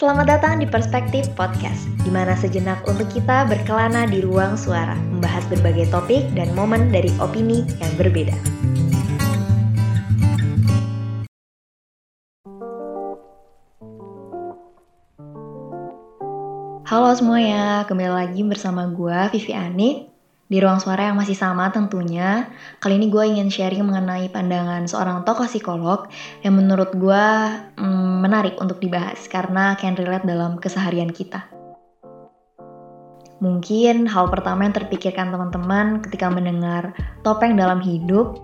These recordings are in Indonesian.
Selamat datang di Perspektif Podcast, di mana sejenak untuk kita berkelana di ruang suara, membahas berbagai topik dan momen dari opini yang berbeda. Halo semuanya, kembali lagi bersama gue Vivi Ani di ruang suara yang masih sama tentunya, kali ini gue ingin sharing mengenai pandangan seorang tokoh psikolog yang menurut gue hmm, menarik untuk dibahas karena can relate dalam keseharian kita. Mungkin hal pertama yang terpikirkan teman-teman ketika mendengar topeng dalam hidup,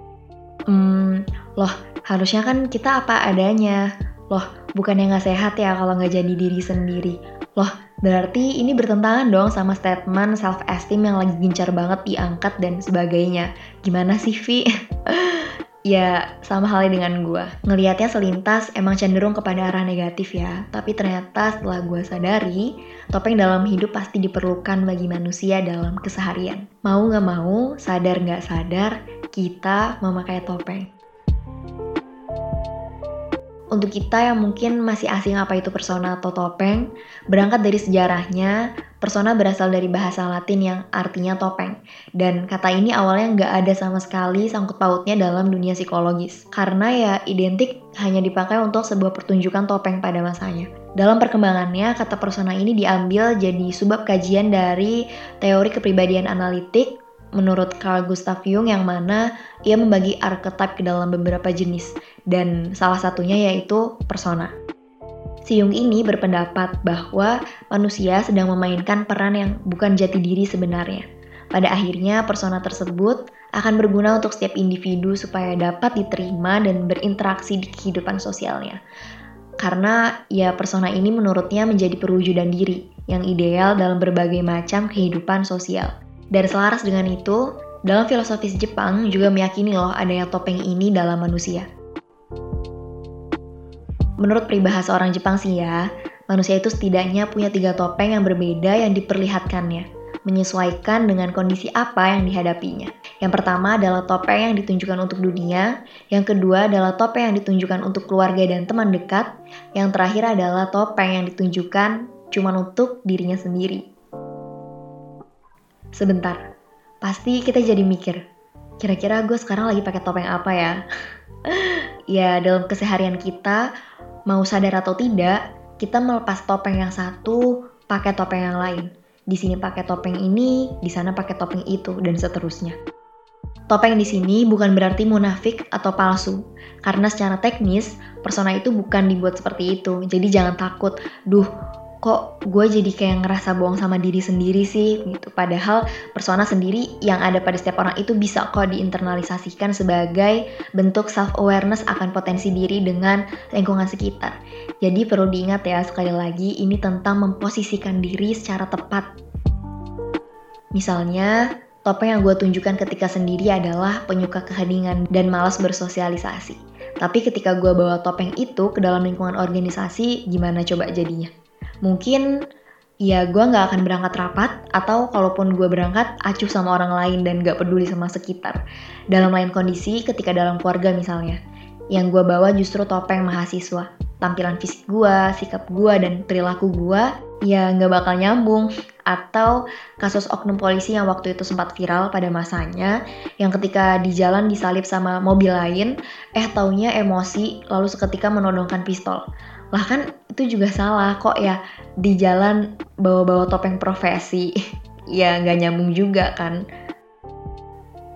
hmm, loh harusnya kan kita apa adanya, loh bukannya nggak sehat ya kalau nggak jadi diri sendiri, loh Berarti ini bertentangan dong sama statement self-esteem yang lagi gencar banget diangkat dan sebagainya. Gimana sih, Vi? ya, sama halnya dengan gue. Ngelihatnya selintas emang cenderung kepada arah negatif ya. Tapi ternyata setelah gue sadari, topeng dalam hidup pasti diperlukan bagi manusia dalam keseharian. Mau gak mau, sadar gak sadar, kita memakai topeng. Untuk kita yang mungkin masih asing apa itu persona atau topeng, berangkat dari sejarahnya, persona berasal dari bahasa latin yang artinya topeng. Dan kata ini awalnya nggak ada sama sekali sangkut pautnya dalam dunia psikologis. Karena ya identik hanya dipakai untuk sebuah pertunjukan topeng pada masanya. Dalam perkembangannya, kata persona ini diambil jadi sebab kajian dari teori kepribadian analitik menurut Carl Gustav Jung yang mana ia membagi archetype ke dalam beberapa jenis dan salah satunya yaitu persona. Si Jung ini berpendapat bahwa manusia sedang memainkan peran yang bukan jati diri sebenarnya. Pada akhirnya, persona tersebut akan berguna untuk setiap individu supaya dapat diterima dan berinteraksi di kehidupan sosialnya. Karena ya persona ini menurutnya menjadi perwujudan diri yang ideal dalam berbagai macam kehidupan sosial. Dan selaras dengan itu, dalam filosofis Jepang juga meyakini loh adanya topeng ini dalam manusia. Menurut peribahasa orang Jepang sih ya, manusia itu setidaknya punya tiga topeng yang berbeda yang diperlihatkannya, menyesuaikan dengan kondisi apa yang dihadapinya. Yang pertama adalah topeng yang ditunjukkan untuk dunia, yang kedua adalah topeng yang ditunjukkan untuk keluarga dan teman dekat, yang terakhir adalah topeng yang ditunjukkan cuma untuk dirinya sendiri. Sebentar, pasti kita jadi mikir, kira-kira gue sekarang lagi pakai topeng apa ya? ya dalam keseharian kita, mau sadar atau tidak, kita melepas topeng yang satu, pakai topeng yang lain. Di sini pakai topeng ini, di sana pakai topeng itu, dan seterusnya. Topeng di sini bukan berarti munafik atau palsu, karena secara teknis, persona itu bukan dibuat seperti itu. Jadi jangan takut, duh kok gue jadi kayak ngerasa bohong sama diri sendiri sih gitu. Padahal persona sendiri yang ada pada setiap orang itu bisa kok diinternalisasikan sebagai bentuk self awareness akan potensi diri dengan lingkungan sekitar. Jadi perlu diingat ya sekali lagi ini tentang memposisikan diri secara tepat. Misalnya, topeng yang gue tunjukkan ketika sendiri adalah penyuka keheningan dan malas bersosialisasi. Tapi ketika gue bawa topeng itu ke dalam lingkungan organisasi, gimana coba jadinya? Mungkin ya gue nggak akan berangkat rapat atau kalaupun gue berangkat acuh sama orang lain dan gak peduli sama sekitar. Dalam lain kondisi ketika dalam keluarga misalnya, yang gue bawa justru topeng mahasiswa. Tampilan fisik gue, sikap gue, dan perilaku gue ya nggak bakal nyambung. Atau kasus oknum polisi yang waktu itu sempat viral pada masanya, yang ketika di jalan disalip sama mobil lain, eh taunya emosi lalu seketika menodongkan pistol lah kan itu juga salah kok ya di jalan bawa-bawa topeng profesi ya nggak nyambung juga kan.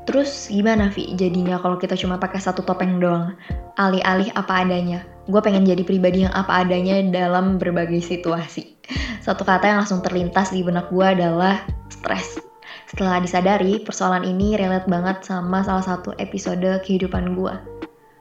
Terus gimana Vi? Jadinya kalau kita cuma pakai satu topeng doang alih-alih apa adanya? Gue pengen jadi pribadi yang apa adanya dalam berbagai situasi. Satu kata yang langsung terlintas di benak gue adalah stres. Setelah disadari, persoalan ini relate banget sama salah satu episode kehidupan gue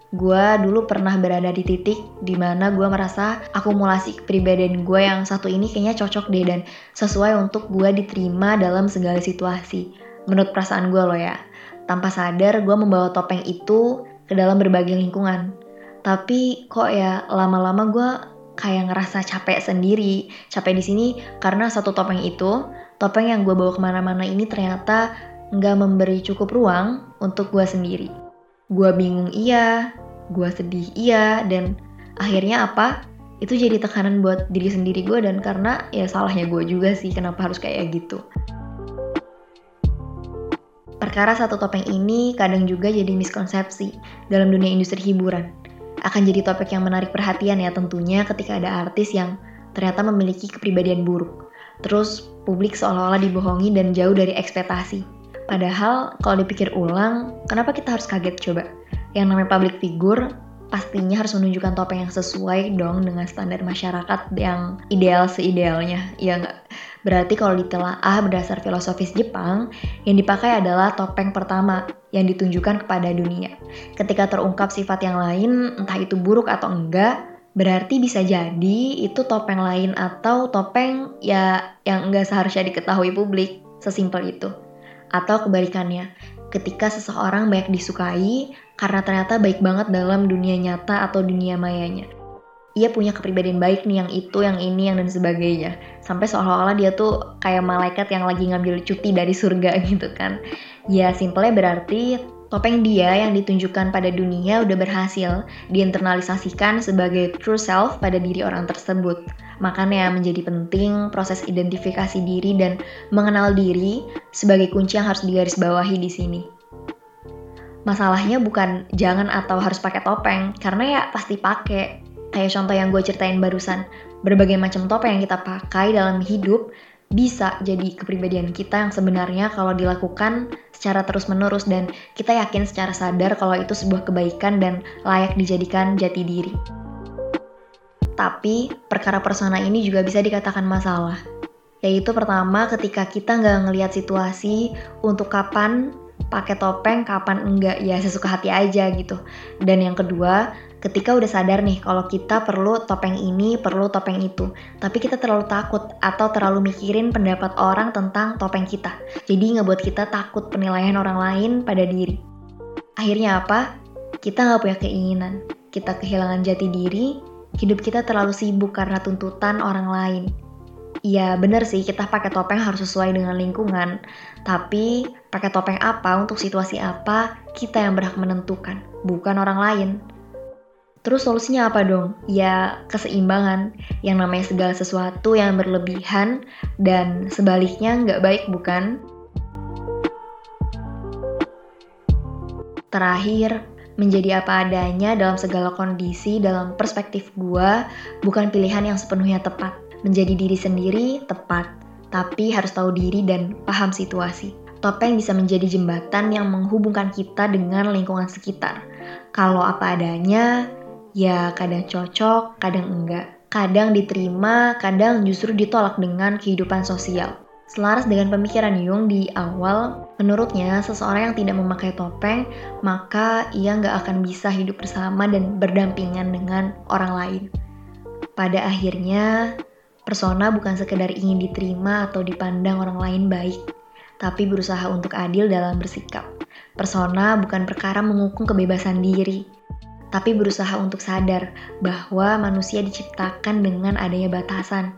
gue dulu pernah berada di titik di mana gue merasa akumulasi kepribadian gue yang satu ini kayaknya cocok deh dan sesuai untuk gue diterima dalam segala situasi. Menurut perasaan gue loh ya, tanpa sadar gue membawa topeng itu ke dalam berbagai lingkungan. Tapi kok ya lama-lama gue kayak ngerasa capek sendiri. Capek di sini karena satu topeng itu, topeng yang gue bawa ke mana-mana ini ternyata nggak memberi cukup ruang untuk gue sendiri. Gue bingung iya, gue sedih iya, dan akhirnya apa? itu jadi tekanan buat diri sendiri gue dan karena ya salahnya gue juga sih kenapa harus kayak gitu Perkara satu topeng ini kadang juga jadi miskonsepsi dalam dunia industri hiburan. Akan jadi topik yang menarik perhatian ya tentunya ketika ada artis yang ternyata memiliki kepribadian buruk. Terus publik seolah-olah dibohongi dan jauh dari ekspektasi. Padahal kalau dipikir ulang, kenapa kita harus kaget coba? Yang namanya public figure pastinya harus menunjukkan topeng yang sesuai dong dengan standar masyarakat yang ideal seidealnya. Ya nggak? Berarti kalau ditelaah berdasar filosofis Jepang, yang dipakai adalah topeng pertama yang ditunjukkan kepada dunia. Ketika terungkap sifat yang lain, entah itu buruk atau enggak, berarti bisa jadi itu topeng lain atau topeng ya yang enggak seharusnya diketahui publik. Sesimpel itu. Atau kebalikannya, ketika seseorang banyak disukai karena ternyata baik banget dalam dunia nyata atau dunia mayanya ia punya kepribadian baik nih yang itu, yang ini, yang dan sebagainya. Sampai seolah-olah dia tuh kayak malaikat yang lagi ngambil cuti dari surga gitu kan. Ya simpelnya berarti topeng dia yang ditunjukkan pada dunia udah berhasil diinternalisasikan sebagai true self pada diri orang tersebut. Makanya menjadi penting proses identifikasi diri dan mengenal diri sebagai kunci yang harus digarisbawahi di sini. Masalahnya bukan jangan atau harus pakai topeng, karena ya pasti pakai Kayak contoh yang gue ceritain barusan, berbagai macam topeng yang kita pakai dalam hidup bisa jadi kepribadian kita yang sebenarnya kalau dilakukan secara terus-menerus dan kita yakin secara sadar kalau itu sebuah kebaikan dan layak dijadikan jati diri. Tapi, perkara persona ini juga bisa dikatakan masalah. Yaitu pertama ketika kita nggak ngelihat situasi untuk kapan pakai topeng, kapan enggak, ya sesuka hati aja gitu. Dan yang kedua, ketika udah sadar nih kalau kita perlu topeng ini, perlu topeng itu, tapi kita terlalu takut atau terlalu mikirin pendapat orang tentang topeng kita. Jadi ngebuat kita takut penilaian orang lain pada diri. Akhirnya apa? Kita nggak punya keinginan. Kita kehilangan jati diri, hidup kita terlalu sibuk karena tuntutan orang lain. Iya bener sih kita pakai topeng harus sesuai dengan lingkungan, tapi pakai topeng apa untuk situasi apa kita yang berhak menentukan, bukan orang lain. Terus solusinya apa dong? Ya keseimbangan. Yang namanya segala sesuatu yang berlebihan dan sebaliknya nggak baik bukan? Terakhir, menjadi apa adanya dalam segala kondisi dalam perspektif gua bukan pilihan yang sepenuhnya tepat. Menjadi diri sendiri tepat, tapi harus tahu diri dan paham situasi. Topeng bisa menjadi jembatan yang menghubungkan kita dengan lingkungan sekitar. Kalau apa adanya, ya kadang cocok, kadang enggak. Kadang diterima, kadang justru ditolak dengan kehidupan sosial. Selaras dengan pemikiran Jung di awal, menurutnya seseorang yang tidak memakai topeng, maka ia nggak akan bisa hidup bersama dan berdampingan dengan orang lain. Pada akhirnya, persona bukan sekedar ingin diterima atau dipandang orang lain baik, tapi berusaha untuk adil dalam bersikap. Persona bukan perkara mengukung kebebasan diri, tapi berusaha untuk sadar bahwa manusia diciptakan dengan adanya batasan.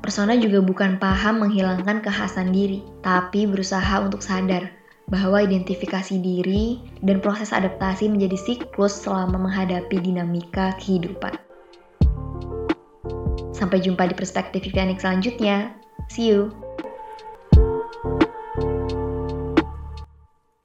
Persona juga bukan paham menghilangkan kekhasan diri, tapi berusaha untuk sadar bahwa identifikasi diri dan proses adaptasi menjadi siklus selama menghadapi dinamika kehidupan. Sampai jumpa di perspektif Vivianik selanjutnya. See you!